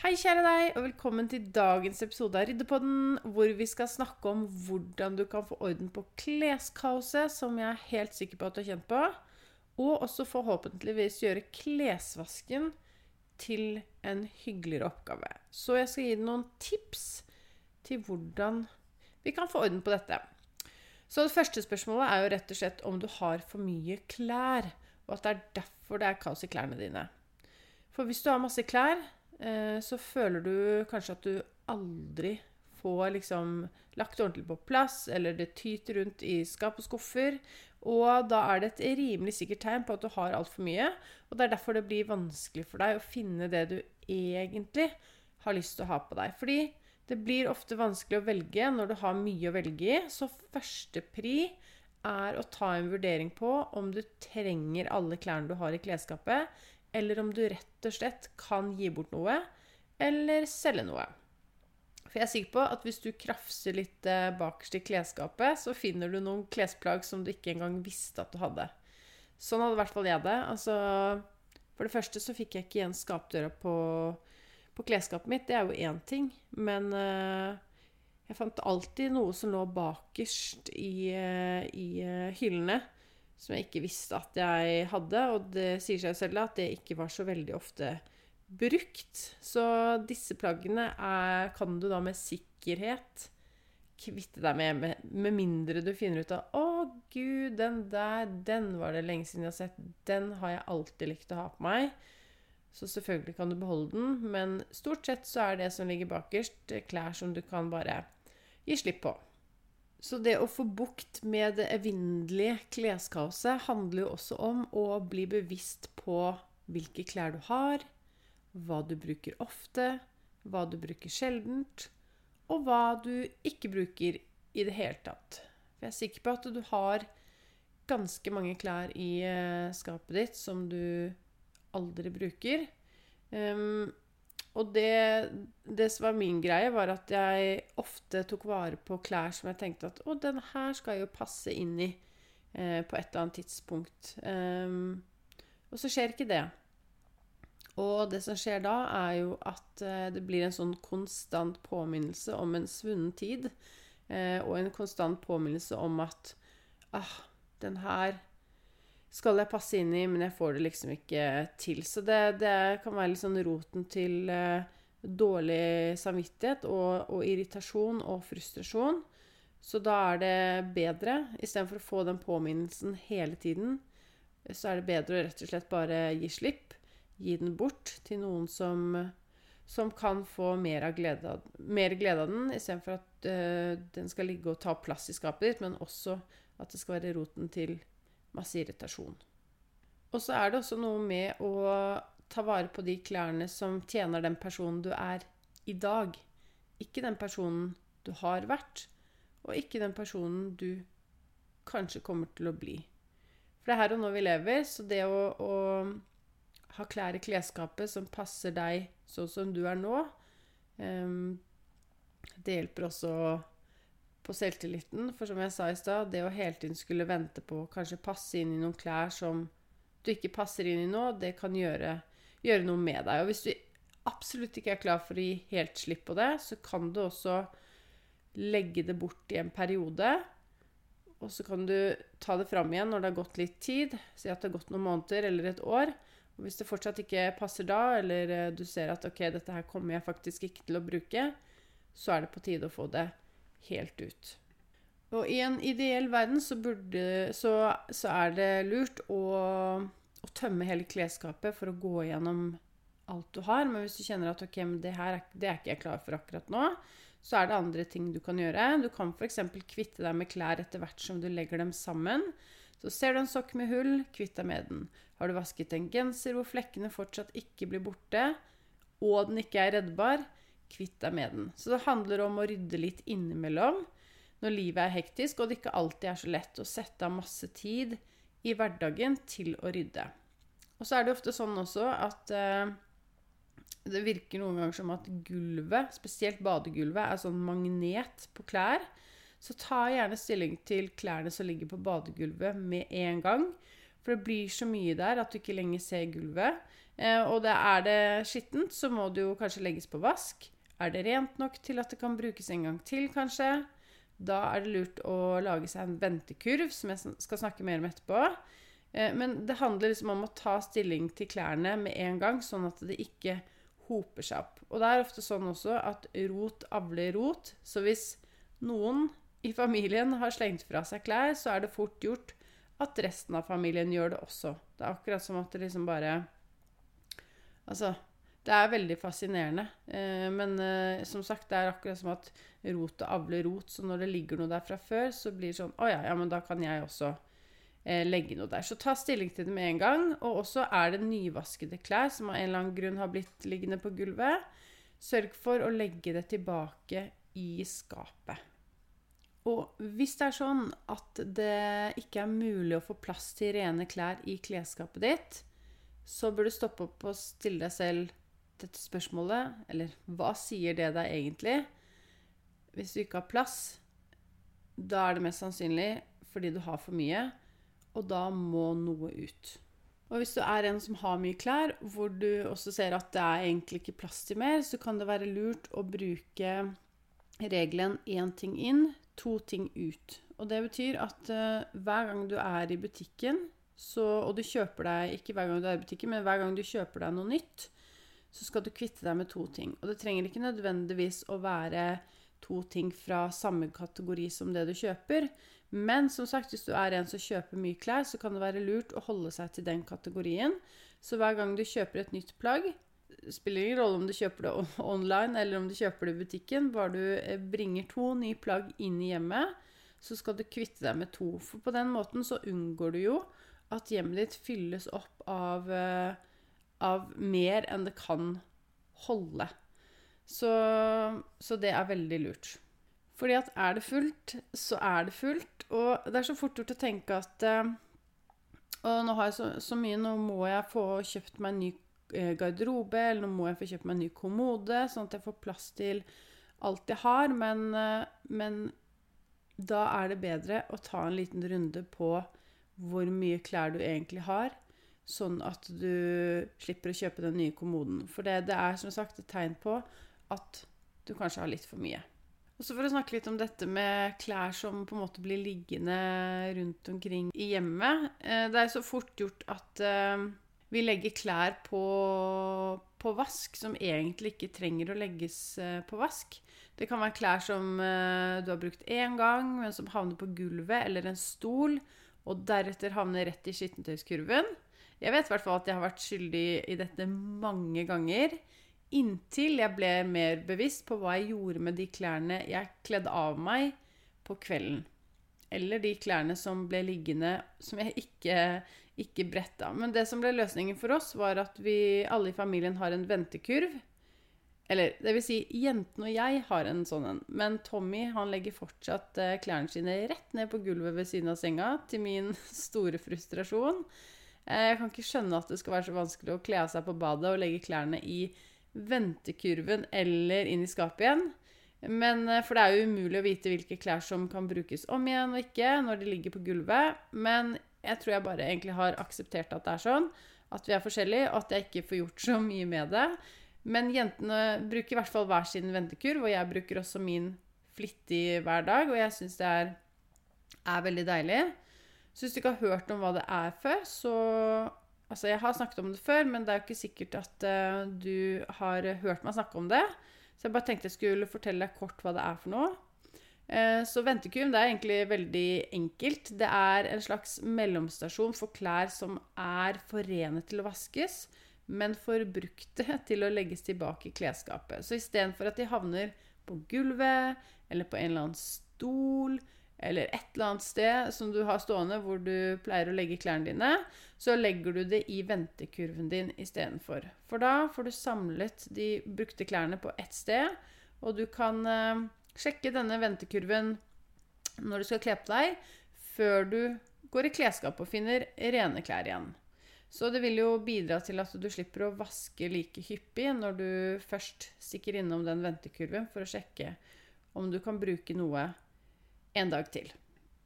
Hei, kjære deg, og velkommen til dagens episode av Ryddepodden, hvor vi skal snakke om hvordan du kan få orden på kleskaoset, som jeg er helt sikker på at du har kjent på, og også forhåpentligvis gjøre klesvasken til en hyggeligere oppgave. Så jeg skal gi deg noen tips til hvordan vi kan få orden på dette. Så det første spørsmålet er jo rett og slett om du har for mye klær, og at det er derfor det er kaos i klærne dine. For hvis du har masse klær så føler du kanskje at du aldri får liksom lagt ordentlig på plass, eller det tyter rundt i skap og skuffer. Og da er det et rimelig sikkert tegn på at du har altfor mye. Og det er derfor det blir vanskelig for deg å finne det du egentlig har lyst til å ha på deg. Fordi det blir ofte vanskelig å velge når du har mye å velge i. Så førstepri er å ta en vurdering på om du trenger alle klærne du har i klesskapet, eller om du rett og slett kan gi bort noe, eller selge noe. For jeg er sikker på at hvis du krafser litt eh, bakerst i klesskapet, så finner du noen klesplagg som du ikke engang visste at du hadde. Sånn hadde i hvert fall jeg det. Altså, for det første så fikk jeg ikke igjen skapdøra på, på klesskapet mitt. Det er jo én ting. Men uh, jeg fant alltid noe som lå bakerst i, uh, i uh, hyllene som jeg ikke visste at jeg hadde. Og det sier seg selv at det ikke var så veldig ofte brukt. Så disse plaggene er, kan du da med sikkerhet kvitte deg med, med, med mindre du finner ut av 'Å, gud, den der, den var det lenge siden jeg har sett. Den har jeg alltid likt å ha på meg.' Så selvfølgelig kan du beholde den, men stort sett så er det som ligger bakerst, klær som du kan bare gi slipp på. Så det å få bukt med det evinnelige kleskaoset handler jo også om å bli bevisst på hvilke klær du har, hva du bruker ofte, hva du bruker sjeldent, og hva du ikke bruker i det hele tatt. For jeg er sikker på at du har ganske mange klær i eh, skapet ditt som du aldri bruker. Um, og det, det, som var min greie, var at jeg ofte tok vare på klær som jeg tenkte at Å, den her skal jeg jo passe inn i eh, på et eller annet tidspunkt. Um, og så skjer ikke det. Og det som skjer da, er jo at eh, det blir en sånn konstant påminnelse om en svunnen tid. Eh, og en konstant påminnelse om at ah, den her skal jeg passe inn i, men jeg får det liksom ikke til. Så det, det kan være sånn roten til uh, dårlig samvittighet og, og, irritasjon og frustrasjon. Så da er det bedre, istedenfor å få den påminnelsen hele tiden, så er det bedre å rett og slett bare gi slipp. Gi den bort til noen som, som kan få mer, av glede, mer glede av den, istedenfor at uh, den skal ligge og ta plass i skapet ditt, men også at det skal være roten til masse irritasjon. Og så er det også noe med å ta vare på de klærne som tjener den personen du er i dag. Ikke den personen du har vært, og ikke den personen du kanskje kommer til å bli. For det er her og nå vi lever, så det å, å ha klær i klesskapet som passer deg sånn som du er nå, um, det hjelper også på selvtilliten. For som jeg sa i stad, det å hele tiden skulle vente på kanskje passe inn i noen klær som du ikke passer inn i nå, det kan gjøre, gjøre noe med deg. Og hvis du absolutt ikke er klar for å gi helt slipp på det, så kan du også legge det bort i en periode. Og så kan du ta det fram igjen når det har gått litt tid. Si at det har gått noen måneder eller et år. Og hvis det fortsatt ikke passer da, eller eh, du ser at ok, dette her kommer jeg faktisk ikke til å bruke, så er det på tide å få det helt ut. Og i en ideell verden så, burde, så, så er det lurt å, å, tømme hele klesskapet for å gå gjennom alt du har. Men hvis du kjenner at ok, det her er, det er ikke jeg klar for akkurat nå, så er det andre ting du kan gjøre. Du kan f.eks. kvitte deg med klær etter hvert som du legger dem sammen. Så ser du en sokk med hull, kvitt deg med den. Har du vasket en genser hvor flekkene fortsatt ikke blir borte, og den ikke er reddbar, kvitt deg med den. Så det handler om å rydde litt innimellom når livet er hektisk, og det ikke alltid er så lett å sette av masse tid i hverdagen til å rydde. Og så er det ofte sånn også at eh, det virker noen ganger som at gulvet, spesielt badegulvet, er sånn magnet på klær. Så ta gjerne stilling til klærne som ligger på badegulvet med en gang. For det blir så mye der at du ikke lenger ser gulvet. Eh, og det er det skittent, så må det jo kanskje legges på vask. Er det rent nok til at det kan brukes en gang til, kanskje? Da er det lurt å lage seg en ventekurv, som jeg skal snakke mer om etterpå. Eh, men det handler liksom om å ta stilling til klærne med en gang, sånn at det ikke hoper seg opp. Og det er ofte sånn også at rot avler rot. Så hvis noen i familien har slengt fra seg klær, så er det fort gjort at resten av familien gjør det også. Det er akkurat som at det liksom bare Altså, det er veldig fascinerende. Eh, men eh, som sagt, det er akkurat som at rotet avler rot. Så når det ligger noe der fra før, så blir det sånn Å ja, ja, men da kan jeg også eh, legge noe der. Så ta stilling til det med en gang. Og også er det nyvaskede klær som av en eller annen grunn har blitt liggende på gulvet, sørg for å legge det tilbake i skapet. Og hvis det er sånn at det ikke er mulig å få plass til rene klær i klesskapet ditt, så bør du stoppe opp og stille deg selv dette spørsmålet. Eller hva sier det deg egentlig? Hvis du ikke har plass, da er det mest sannsynlig fordi du har for mye og da må noe ut. Og hvis du er en som har mye klær, hvor du også ser at det er egentlig ikke plass til mer, så kan det være lurt å bruke regelen én ting inn, to ting ut. Og det betyr at uh, hver gang du er i butikken, så, og du kjøper deg Ikke hver gang du er i butikken, men hver gang du kjøper deg noe nytt, så skal du kvitte deg med to ting. Og det trenger ikke nødvendigvis å være to ting fra samme kategori som det du kjøper. Men som sagt, hvis du er en som kjøper mye klær, så kan det være lurt å holde seg til den kategorien. Så hver gang du kjøper et nytt plagg, spiller ingen rolle om du kjøper det online eller om du kjøper det i butikken, bare du eh, bringer to nye plagg inn i hjemmet, så skal du kvitte deg med to. For på den måten så unngår du jo at hjemmet ditt fylles opp av, eh, av mer enn det kan holde. Så, så det er veldig lurt. Fordi at er det fullt, så er det fullt. Og det er så fort gjort å tenke at Og nå har jeg så, så, mye, nå må jeg få kjøpt meg en ny uh, garderobe, eller nå må jeg få kjøpt meg en ny kommode, sånn at jeg får plass til alt jeg har. Men, uh, men da er det bedre å ta en liten runde på hvor mye klær du egentlig har, sånn at du slipper å kjøpe den nye kommoden. For det, det er som sagt et tegn på at du kanskje har litt for mye. Og så For å snakke litt om dette med klær som på en måte blir liggende rundt omkring i hjemmet. Eh, det er så fort gjort at eh, vi legger klær på, på vask som egentlig ikke trenger å legges eh, på vask. Det kan være klær som du har brukt én gang, men som havner på gulvet eller en stol, og deretter havner rett i skittentøyskurven. Jeg vet i hvert fall at jeg har vært skyldig i dette mange ganger. Inntil jeg ble mer bevisst på hva jeg gjorde med de klærne jeg kledde av meg på kvelden. Eller de klærne som ble liggende som jeg ikke, ikke bretta. Men det som ble løsningen for oss, var at vi alle i familien har en ventekurv. Eller det vil si, jentene og jeg har en sånn en. Men Tommy han legger fortsatt eh, klærne sine rett ned på gulvet ved siden av senga, til min store frustrasjon. Eh, jeg kan ikke skjønne at det skal være så vanskelig å kle av seg på badet og legge klærne i ventekurven eller inn i skapet igjen. Men, eh, for det er jo umulig å vite hvilke klær som kan brukes om igjen og ikke når de ligger på gulvet. Men jeg tror jeg bare egentlig har akseptert at det er sånn. At vi er forskjellige, og at jeg ikke får gjort så mye med det. Men jentene bruker i hvert fall hver sin ventekurv, og jeg bruker også min flittig hver dag. Og jeg syns det er, er veldig deilig. Så hvis du ikke har hørt om hva det er før, så Altså, jeg har snakket om det før, men det er jo ikke sikkert at uh, du har hørt meg snakke om det. Så jeg bare tenkte jeg skulle fortelle deg kort hva det er for noe. Uh, så ventekum det er egentlig veldig enkelt. Det er en slags mellomstasjon for klær som er forenet til å vaskes, men forbrukte til å legges tilbake i klesskapet. Så istedenfor at de havner på gulvet eller på en eller annen stol eller et eller annet sted som du har stående hvor du pleier å legge klærne dine, så legger du det i ventekurven din istedenfor. For da får du samlet de brukte klærne på ett sted, og du kan eh, sjekke denne ventekurven når du skal kle på deg, før du går i klesskapet og finner rene klær igjen. Så det vil jo bidra til at du slipper å vaske like hyppig når du først stikker innom den ventekurven for å sjekke om du kan bruke noe en dag til.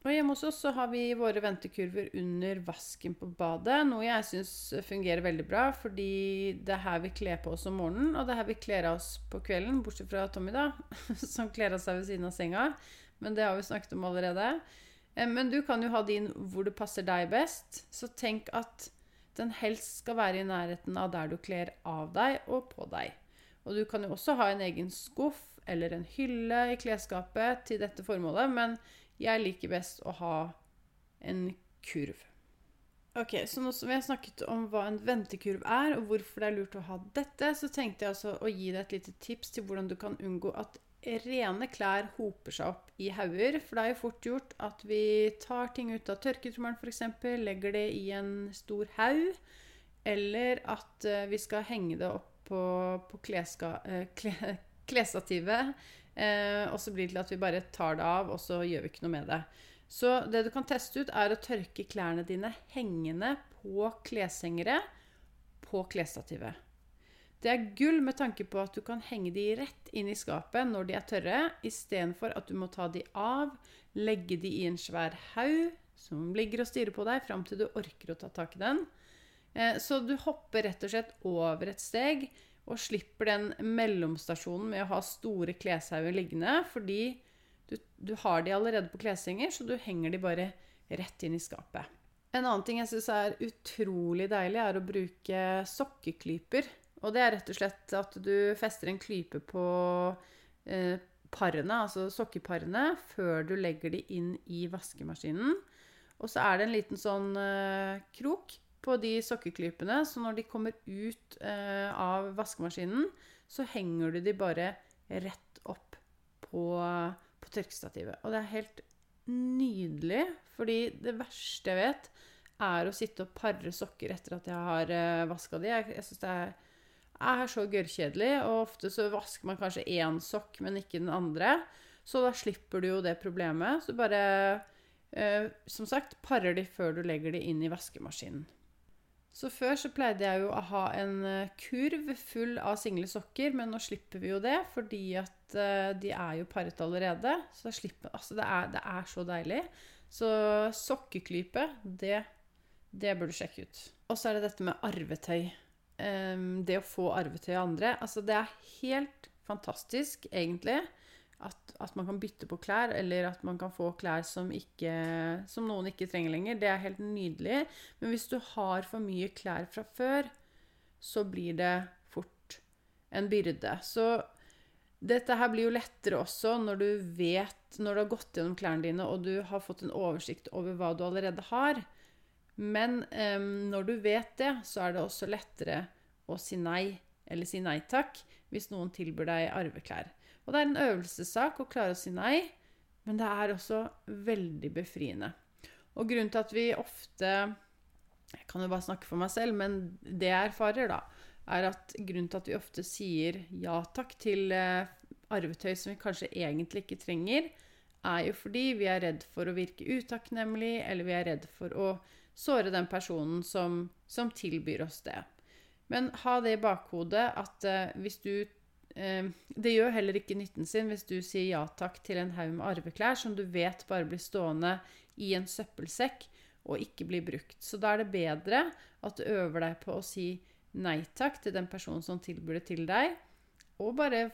Og hjemme hos oss så har vi våre ventekurver under vasken på badet, noe jeg syns fungerer veldig bra, fordi det er her vi kler på oss om morgenen, og det er her vi kler av oss på kvelden, bortsett fra Tommy, da, som kler av seg ved siden av senga. Men det har vi snakket om allerede. Eh, men du kan jo ha din hvor det passer deg best, så tenk at den helst skal være i nærheten av der du kler av deg og på deg. Og du kan jo også ha en egen skuff eller en hylle i klesskapet til dette formålet, men jeg liker best å ha en kurv. Ok, Så nå som vi har snakket om hva en ventekurv er, og hvorfor det er lurt å ha dette, så tenkte jeg altså å gi deg et lite tips til hvordan du kan unngå at rene klær hoper seg opp i hauger. For det er jo fort gjort at vi tar ting ut av tørketrommelen f.eks., legger det i en stor haug, eller at eh, vi skal henge det opp på, på kleska, eh, kle, klesstativet. Eh, og så blir det til at vi bare tar det av, og så gjør vi ikke noe med det. Så det du kan teste ut, er å tørke klærne dine hengende på kleshengere på klesstativet. Det er gull med tanke på at du kan henge de rett inn i skapet når de er tørre, istedenfor at du må ta de av, legge de i en svær haug som ligger og stirrer på deg fram til du orker å ta tak i den. Eh, så du hopper rett og slett over et steg og slipper den mellomstasjonen med å ha store kleshauger liggende, fordi du, du, har de allerede på kleshenger, så du henger de bare rett inn i skapet. En annen ting jeg syns er utrolig deilig, er å bruke sokkeklyper. Og det er rett og slett at du fester en klype på eh, parene, altså sokkeparene, før du legger de inn i vaskemaskinen. Og så er det en liten sånn eh, krok på de sokkeklypene, så når de kommer ut eh, av vaskemaskinen, så henger du de bare rett opp på, på tørkestativet. Og det er helt nydelig, fordi det verste jeg vet, er å sitte og pare sokker etter at jeg har eh, vaska de. Jeg, jeg syns det er, er så gørrkjedelig, og ofte så vasker man kanskje én sokk, men ikke den andre. Så da slipper du jo det problemet. Så bare, eh, som sagt, parer de før du legger de inn i vaskemaskinen. Så før så pleide jeg jo å ha en eh, kurv full av single sokker, men nå slipper vi jo det fordi at uh, de er jo paret allerede. Så slipper, altså det, er, det, er, så deilig. Så sokkeklype, det, det bør du sjekke ut. Og så er det dette med arvetøy. Um, det å få arvetøy av andre. Altså det er helt fantastisk, egentlig at, at, man kan bytte på klær, eller at man kan få klær som, ikke, som, noen ikke trenger lenger. Det er helt nydelig. Men hvis du har for mye klær fra før, så blir det fort en byrde. Så dette her blir jo lettere også når du vet Når du har gått gjennom klærne dine og du har fått en oversikt over hva du allerede har. Men um, når du vet det, så er det også lettere å si nei, eller si nei takk, hvis noen tilbyr deg arveklær. Og det er en øvelsessak å klare å si nei, men det er også veldig befriende. Og grunnen til at vi ofte Jeg kan jo bare snakke for meg selv, men det jeg erfarer, da, er at grunnen til at vi ofte sier ja takk til eh, arvetøy som vi kanskje egentlig ikke trenger, er jo fordi vi er redd for å virke utakknemlig, eller vi er redd for å såre den personen som, som tilbyr oss det. Men ha det i bakhodet at eh, hvis du Det gjør heller ikke nytten sin hvis du sier ja takk til en haug med arveklær som du vet bare blir stående i en søppelsekk og ikke blir brukt. Så da er det bedre at du øver deg på å si nei takk til den personen som tilbyr det til deg, og bare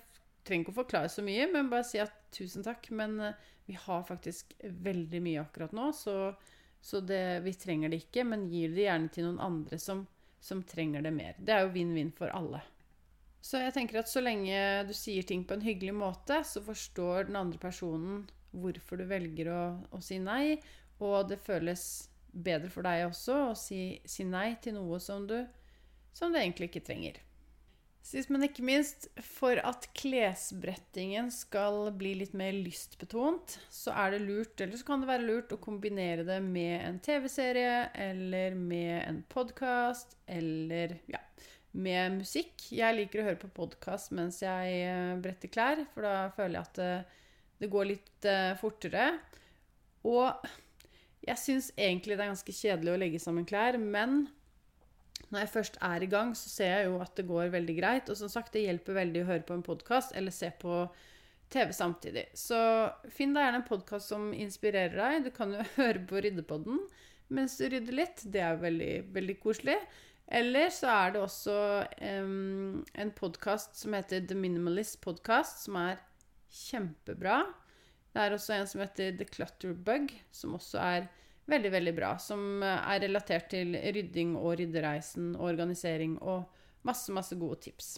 trenger ikke å forklare så mye, men bare si at tusen takk, men eh, vi har faktisk veldig mye akkurat nå, så, så det, vi trenger det ikke, men gir det gjerne til noen andre som, som trenger det mer. Det er jo vinn-vinn for alle. Så jeg tenker at så lenge du sier ting på en hyggelig måte, så forstår den andre personen hvorfor du velger å, å si nei, og det føles bedre for deg også å si, si nei til noe som du, som du egentlig ikke trenger. Sist, men ikke minst, for at klesbrettingen skal bli litt mer lystbetont, så er det lurt, eller så kan det være lurt, å kombinere det med en TV-serie eller med en podkast eller ja, med musikk. Jeg liker å høre på podkast mens jeg eh, bretter klær, for da føler jeg at det, det går litt uh, fortere. Og jeg syns egentlig det er ganske kjedelig å legge sammen klær, men når jeg først er i gang, så ser jeg jo at det går veldig greit. Og som sagt, det hjelper veldig å høre på en podkast eller se på TV samtidig. Så finn deg gjerne en podkast som inspirerer deg. Du kan jo høre på Ryddepodden mens du rydder litt. Det er veldig, veldig koselig. Eller så er det også um, en podkast som heter The Minimalist Podcast, som er kjempebra. Det er også en som heter The Clutter Bug, som også er veldig, veldig bra. Som er relatert til rydding og ryddereisen og organisering og masse, masse gode tips.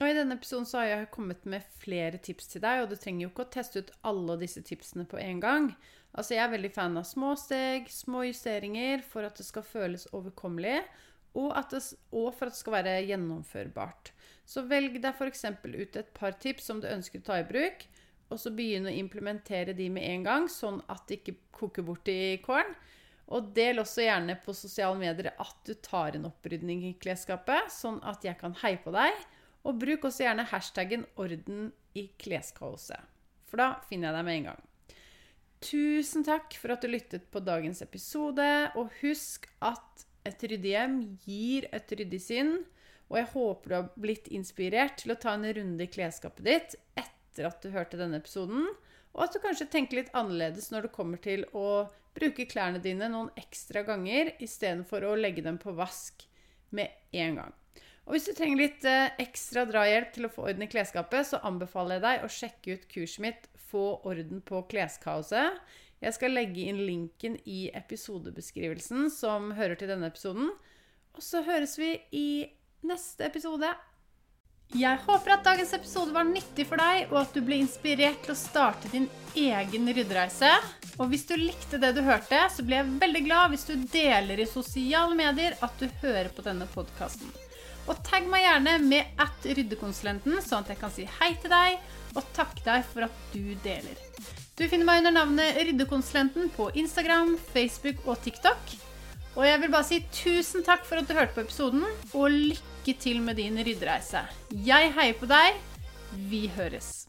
Og I denne episoden så har jeg kommet med flere tips til deg, og du trenger jo ikke å teste ut alle disse tipsene på en gang. Altså Jeg er veldig fan av små steg, små justeringer for at det skal føles overkommelig, og, det, og for at det skal være gjennomførbart. Så velg deg f.eks. ut et par tips som du ønsker å ta i bruk, og så begynn å implementere de med en gang, sånn at det ikke koker bort i kålen. Og del også gjerne på sosiale medier at du tar en opprydning i klesskapet, sånn at jeg kan heie på deg. Og bruk også gjerne hashtaggen 'orden i kleskaoset', for da finner jeg deg med en gang. Tusen takk for at du lyttet på dagens episode, og husk at et ryddig hjem gir et ryddig sinn. Og jeg håper du har blitt inspirert til å ta en runde i klesskapet ditt etter at du hørte denne episoden, og at du kanskje tenker litt annerledes når det kommer til å bruke klærne dine noen ekstra ganger istedenfor å legge dem på vask med en gang. Og hvis du trenger litt eh, ekstra drahjelp til å få orden i klesskapet, så anbefaler jeg deg å sjekke ut kurset mitt Få orden på kleskaoset. Jeg skal legge inn linken i episodebeskrivelsen som hører til denne episoden. Og så høres vi i neste episode. Jeg håper at dagens episode var nyttig for deg, og at du ble inspirert til å starte din egen ryddereise. Og hvis du likte det du hørte, så blir jeg veldig glad hvis du deler i sosiale medier at du hører på denne podkasten. Og tagg meg gjerne med at ryddekonsulenten, sånn at jeg kan si hei til deg og takke deg for at du deler. Du finner meg under navnet Ryddekonsulenten på Instagram, Facebook og TikTok. Og jeg vil bare si tusen takk for at du hørte på episoden, og lykke til med din ryddereise. Jeg heier på deg. Vi høres.